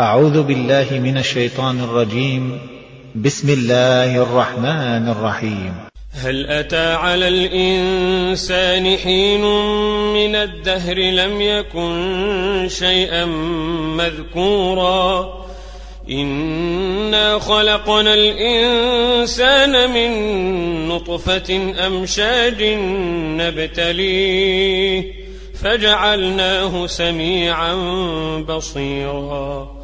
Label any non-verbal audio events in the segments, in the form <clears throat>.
أعوذ بالله من الشيطان الرجيم. بسم الله الرحمن الرحيم. هل أتى على الإنسان حين من الدهر لم يكن شيئا مذكورا؟ إنا خلقنا الإنسان من نطفة أمشاج نبتليه فجعلناه سميعا بصيرا.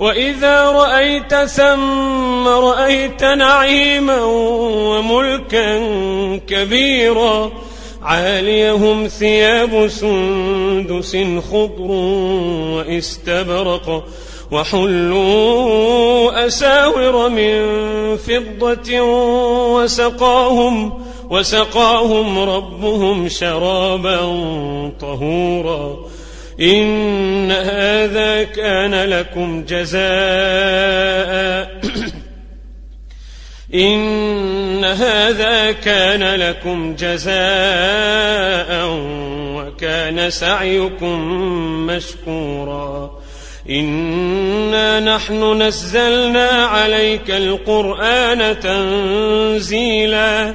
وإذا رأيت ثم رأيت نعيما وملكا كبيرا عاليهم ثياب سندس خضر وإستبرق وحلوا أساور من فضة وسقاهم وسقاهم ربهم شرابا طهورا إن هذا كان لكم جزاء. <clears throat> إن هذا كان لكم جزاء وكان سعيكم مشكورا. إنا نحن نزلنا عليك القرآن تنزيلاً.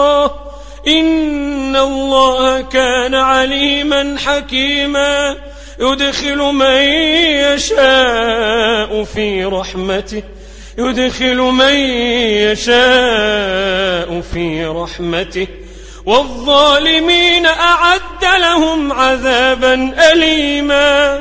الله كان عليما حكيما يدخل من يشاء في رحمته يدخل من يشاء في رحمته. والظالمين أعد لهم عذابا أليما.